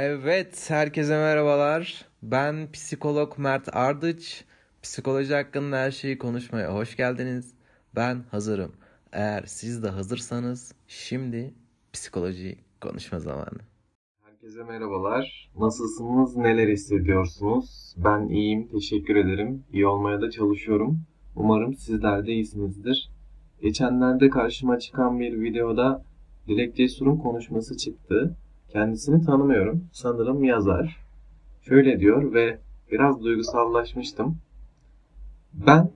Evet, herkese merhabalar. Ben psikolog Mert Ardıç. Psikoloji hakkında her şeyi konuşmaya hoş geldiniz. Ben hazırım. Eğer siz de hazırsanız şimdi psikoloji konuşma zamanı. Herkese merhabalar. Nasılsınız? Neler hissediyorsunuz? Ben iyiyim. Teşekkür ederim. İyi olmaya da çalışıyorum. Umarım sizler de iyisinizdir. Geçenlerde karşıma çıkan bir videoda Dilek Cesur'un konuşması çıktı. Kendisini tanımıyorum. Sanırım yazar. Şöyle diyor ve biraz duygusallaşmıştım. Ben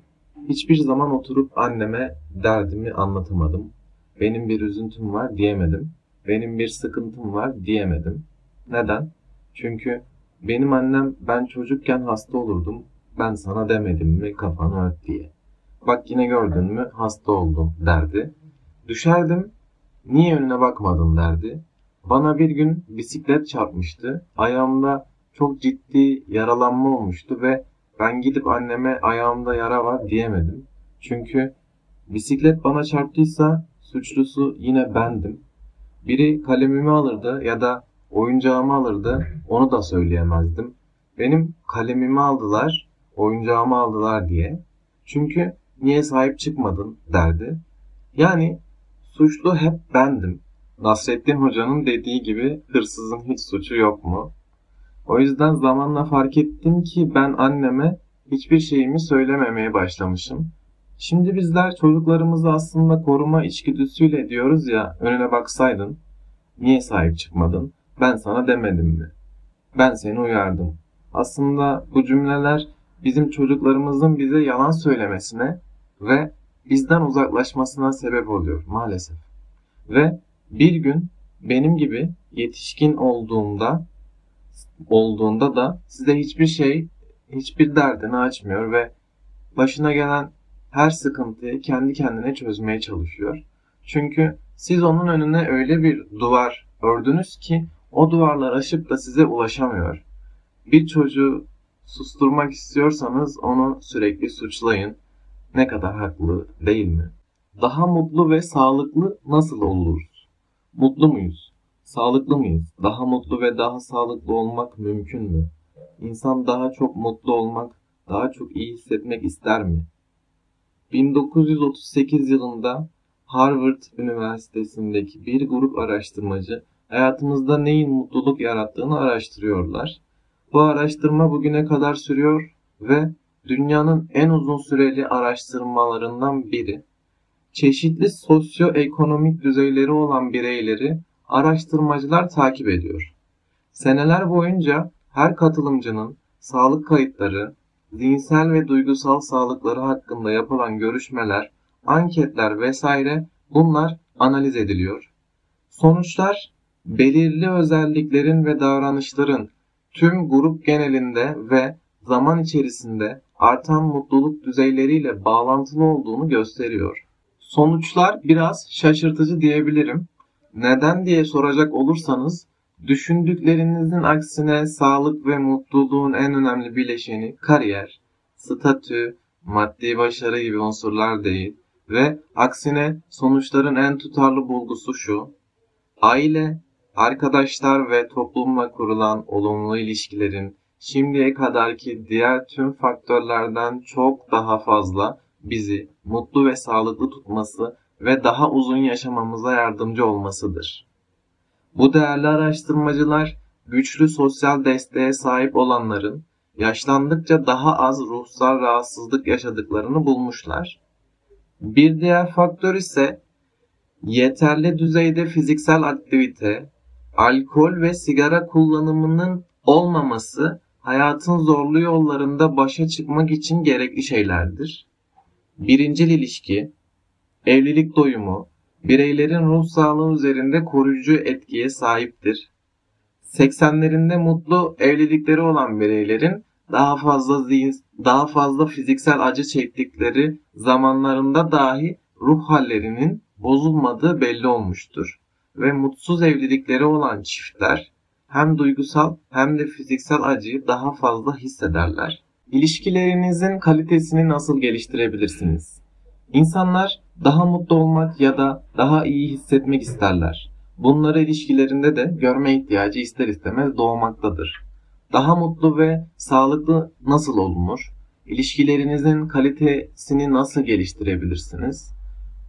hiçbir zaman oturup anneme derdimi anlatamadım. Benim bir üzüntüm var diyemedim. Benim bir sıkıntım var diyemedim. Neden? Çünkü benim annem ben çocukken hasta olurdum. Ben sana demedim mi kafanı ört diye. Bak yine gördün mü hasta oldum derdi. Düşerdim. Niye önüne bakmadın derdi. Bana bir gün bisiklet çarpmıştı. Ayağımda çok ciddi yaralanma olmuştu ve ben gidip anneme ayağımda yara var diyemedim. Çünkü bisiklet bana çarptıysa suçlusu yine bendim. Biri kalemimi alırdı ya da oyuncağımı alırdı onu da söyleyemezdim. Benim kalemimi aldılar, oyuncağımı aldılar diye. Çünkü niye sahip çıkmadın derdi. Yani suçlu hep bendim. Nasrettin Hoca'nın dediği gibi hırsızın hiç suçu yok mu? O yüzden zamanla fark ettim ki ben anneme hiçbir şeyimi söylememeye başlamışım. Şimdi bizler çocuklarımızı aslında koruma içgüdüsüyle diyoruz ya önüne baksaydın. Niye sahip çıkmadın? Ben sana demedim mi? Ben seni uyardım. Aslında bu cümleler bizim çocuklarımızın bize yalan söylemesine ve bizden uzaklaşmasına sebep oluyor maalesef. Ve bir gün benim gibi yetişkin olduğumda olduğunda da size hiçbir şey, hiçbir derdini açmıyor ve başına gelen her sıkıntıyı kendi kendine çözmeye çalışıyor. Çünkü siz onun önüne öyle bir duvar ördünüz ki o duvarlar aşıp da size ulaşamıyor. Bir çocuğu susturmak istiyorsanız onu sürekli suçlayın. Ne kadar haklı değil mi? Daha mutlu ve sağlıklı nasıl oluruz? Mutlu muyuz? Sağlıklı mıyız? Daha mutlu ve daha sağlıklı olmak mümkün mü? İnsan daha çok mutlu olmak, daha çok iyi hissetmek ister mi? 1938 yılında Harvard Üniversitesi'ndeki bir grup araştırmacı hayatımızda neyin mutluluk yarattığını araştırıyorlar. Bu araştırma bugüne kadar sürüyor ve dünyanın en uzun süreli araştırmalarından biri. Çeşitli sosyoekonomik düzeyleri olan bireyleri araştırmacılar takip ediyor. Seneler boyunca her katılımcının sağlık kayıtları, zihinsel ve duygusal sağlıkları hakkında yapılan görüşmeler, anketler vesaire bunlar analiz ediliyor. Sonuçlar belirli özelliklerin ve davranışların tüm grup genelinde ve zaman içerisinde artan mutluluk düzeyleriyle bağlantılı olduğunu gösteriyor. Sonuçlar biraz şaşırtıcı diyebilirim. Neden diye soracak olursanız düşündüklerinizin aksine sağlık ve mutluluğun en önemli bileşeni kariyer, statü, maddi başarı gibi unsurlar değil ve aksine sonuçların en tutarlı bulgusu şu. Aile, arkadaşlar ve toplumla kurulan olumlu ilişkilerin şimdiye kadarki diğer tüm faktörlerden çok daha fazla bizi mutlu ve sağlıklı tutması ve daha uzun yaşamamıza yardımcı olmasıdır. Bu değerli araştırmacılar güçlü sosyal desteğe sahip olanların yaşlandıkça daha az ruhsal rahatsızlık yaşadıklarını bulmuşlar. Bir diğer faktör ise yeterli düzeyde fiziksel aktivite, alkol ve sigara kullanımının olmaması hayatın zorlu yollarında başa çıkmak için gerekli şeylerdir. Birincil ilişki, evlilik doyumu, bireylerin ruh sağlığı üzerinde koruyucu etkiye sahiptir. 80'lerinde mutlu evlilikleri olan bireylerin daha fazla zihin, daha fazla fiziksel acı çektikleri zamanlarında dahi ruh hallerinin bozulmadığı belli olmuştur. Ve mutsuz evlilikleri olan çiftler hem duygusal hem de fiziksel acıyı daha fazla hissederler. İlişkilerinizin kalitesini nasıl geliştirebilirsiniz? İnsanlar daha mutlu olmak ya da daha iyi hissetmek isterler. Bunları ilişkilerinde de görme ihtiyacı ister istemez doğmaktadır. Daha mutlu ve sağlıklı nasıl olunur? İlişkilerinizin kalitesini nasıl geliştirebilirsiniz?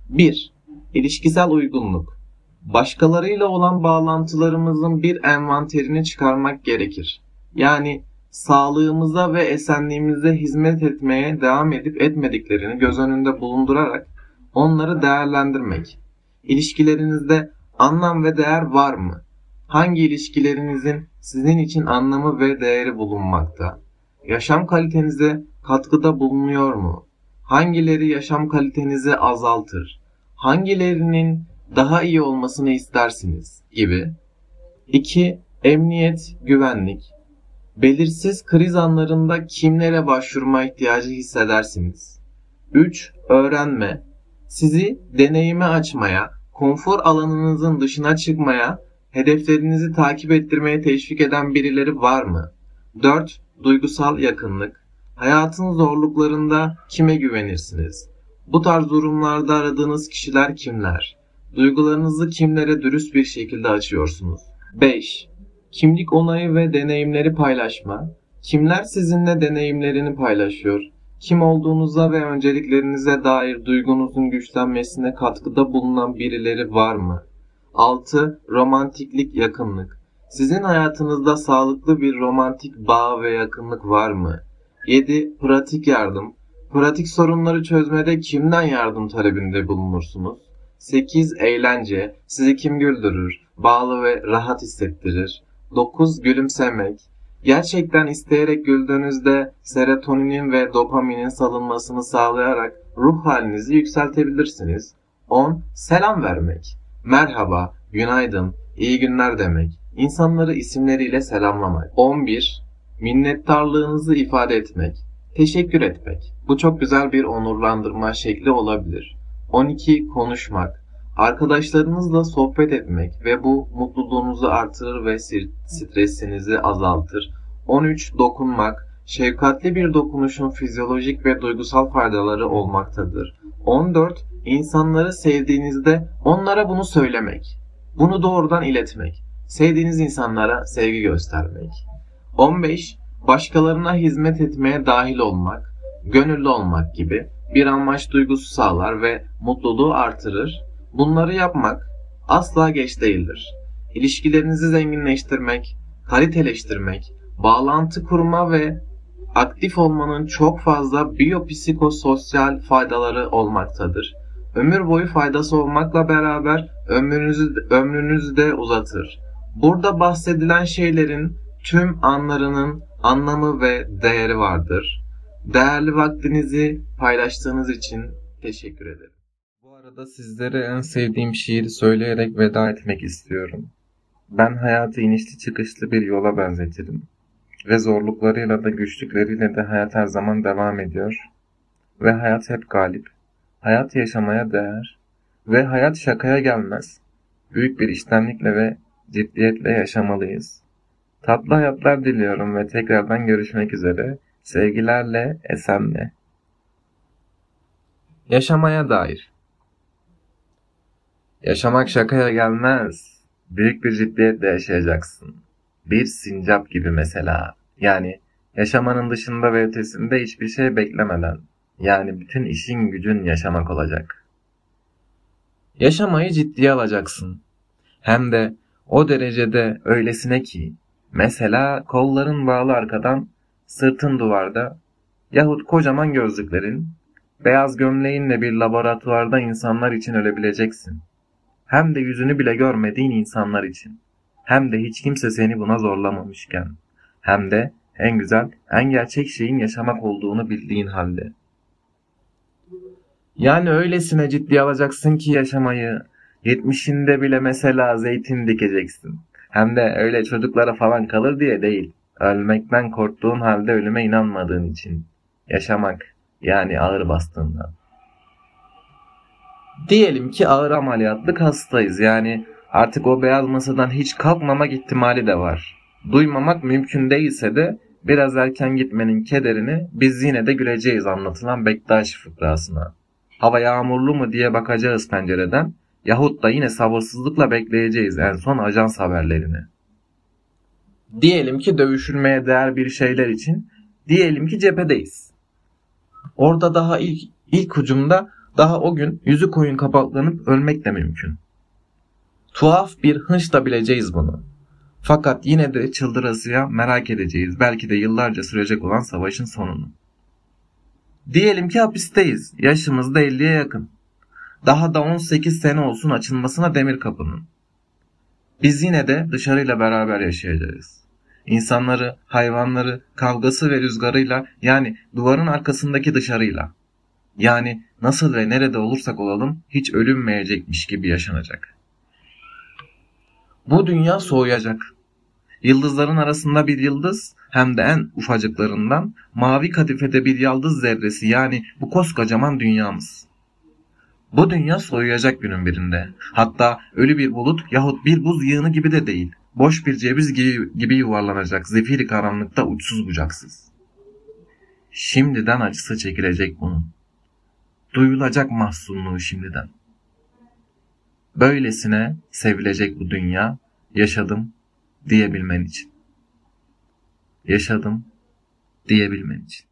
1. İlişkisel uygunluk. Başkalarıyla olan bağlantılarımızın bir envanterini çıkarmak gerekir. Yani sağlığımıza ve esenliğimize hizmet etmeye devam edip etmediklerini göz önünde bulundurarak onları değerlendirmek. İlişkilerinizde anlam ve değer var mı? Hangi ilişkilerinizin sizin için anlamı ve değeri bulunmakta? Yaşam kalitenize katkıda bulunuyor mu? Hangileri yaşam kalitenizi azaltır? Hangilerinin daha iyi olmasını istersiniz gibi. 2. Emniyet, güvenlik. Belirsiz kriz anlarında kimlere başvurma ihtiyacı hissedersiniz? 3. Öğrenme. Sizi deneyime açmaya, konfor alanınızın dışına çıkmaya, hedeflerinizi takip ettirmeye teşvik eden birileri var mı? 4. Duygusal yakınlık. Hayatın zorluklarında kime güvenirsiniz? Bu tarz durumlarda aradığınız kişiler kimler? Duygularınızı kimlere dürüst bir şekilde açıyorsunuz? 5. Kimlik onayı ve deneyimleri paylaşma. Kimler sizinle deneyimlerini paylaşıyor? Kim olduğunuza ve önceliklerinize dair duygunuzun güçlenmesine katkıda bulunan birileri var mı? 6. Romantiklik, yakınlık. Sizin hayatınızda sağlıklı bir romantik bağ ve yakınlık var mı? 7. Pratik yardım. Pratik sorunları çözmede kimden yardım talebinde bulunursunuz? 8. Eğlence. Sizi kim güldürür, bağlı ve rahat hissettirir? 9. Gülümsemek. Gerçekten isteyerek güldüğünüzde serotoninin ve dopaminin salınmasını sağlayarak ruh halinizi yükseltebilirsiniz. 10. Selam vermek. Merhaba, günaydın, iyi günler demek. İnsanları isimleriyle selamlamak. 11. Minnettarlığınızı ifade etmek. Teşekkür etmek. Bu çok güzel bir onurlandırma şekli olabilir. 12. Konuşmak. Arkadaşlarınızla sohbet etmek ve bu mutluluğunuzu artırır ve stresinizi azaltır. 13. Dokunmak. Şefkatli bir dokunuşun fizyolojik ve duygusal faydaları olmaktadır. 14. İnsanları sevdiğinizde onlara bunu söylemek. Bunu doğrudan iletmek. Sevdiğiniz insanlara sevgi göstermek. 15. Başkalarına hizmet etmeye dahil olmak, gönüllü olmak gibi bir amaç duygusu sağlar ve mutluluğu artırır. Bunları yapmak asla geç değildir. İlişkilerinizi zenginleştirmek, kaliteleştirmek, bağlantı kurma ve aktif olmanın çok fazla biyopsikososyal faydaları olmaktadır. Ömür boyu faydası olmakla beraber ömrünüzü, ömrünüzü de uzatır. Burada bahsedilen şeylerin tüm anlarının anlamı ve değeri vardır. Değerli vaktinizi paylaştığınız için teşekkür ederim. Bu arada sizlere en sevdiğim şiiri söyleyerek veda etmek istiyorum. Ben hayatı inişli çıkışlı bir yola benzetirim. Ve zorluklarıyla da güçlükleriyle de hayat her zaman devam ediyor. Ve hayat hep galip. Hayat yaşamaya değer. Ve hayat şakaya gelmez. Büyük bir iştenlikle ve ciddiyetle yaşamalıyız. Tatlı hayatlar diliyorum ve tekrardan görüşmek üzere. Sevgilerle Esen'le. Yaşamaya dair. Yaşamak şakaya gelmez. Büyük bir ciddiyetle yaşayacaksın. Bir sincap gibi mesela. Yani yaşamanın dışında ve ötesinde hiçbir şey beklemeden. Yani bütün işin gücün yaşamak olacak. Yaşamayı ciddiye alacaksın. Hem de o derecede öylesine ki mesela kolların bağlı arkadan, sırtın duvarda yahut kocaman gözlüklerin, beyaz gömleğinle bir laboratuvarda insanlar için ölebileceksin. Hem de yüzünü bile görmediğin insanlar için. Hem de hiç kimse seni buna zorlamamışken. Hem de en güzel, en gerçek şeyin yaşamak olduğunu bildiğin halde. Yani öylesine ciddiye alacaksın ki yaşamayı, yetmişinde bile mesela zeytin dikeceksin. Hem de öyle çocuklara falan kalır diye değil. Ölmekten korktuğun halde ölüme inanmadığın için. Yaşamak, yani ağır bastığından. Diyelim ki ağır ameliyatlık hastayız. Yani artık o beyaz masadan hiç kalkmamak ihtimali de var. Duymamak mümkün değilse de biraz erken gitmenin kederini biz yine de güleceğiz anlatılan Bektaş fıkrasına. Hava yağmurlu mu diye bakacağız pencereden. Yahut da yine sabırsızlıkla bekleyeceğiz en son ajans haberlerini. Diyelim ki dövüşülmeye değer bir şeyler için, diyelim ki cephedeyiz. Orada daha ilk, ilk ucumda daha o gün yüzü koyun kapaklanıp ölmek de mümkün. Tuhaf bir hınçla bileceğiz bunu. Fakat yine de çıldırasıya merak edeceğiz belki de yıllarca sürecek olan savaşın sonunu. Diyelim ki hapisteyiz. Yaşımız da 50'ye yakın. Daha da 18 sene olsun açılmasına demir kapının. Biz yine de dışarıyla beraber yaşayacağız. İnsanları, hayvanları, kavgası ve rüzgarıyla yani duvarın arkasındaki dışarıyla. Yani nasıl ve nerede olursak olalım hiç ölünmeyecekmiş gibi yaşanacak. Bu dünya soğuyacak. Yıldızların arasında bir yıldız hem de en ufacıklarından mavi kadifede bir yıldız zerresi yani bu koskocaman dünyamız. Bu dünya soğuyacak günün birinde. Hatta ölü bir bulut yahut bir buz yığını gibi de değil. Boş bir ceviz gibi, gibi yuvarlanacak zifiri karanlıkta uçsuz bucaksız. Şimdiden acısı çekilecek bunun. Duyulacak mahzunluğu şimdiden. Böylesine sevilecek bu dünya yaşadım diyebilmen için. Yaşadım diyebilmen için.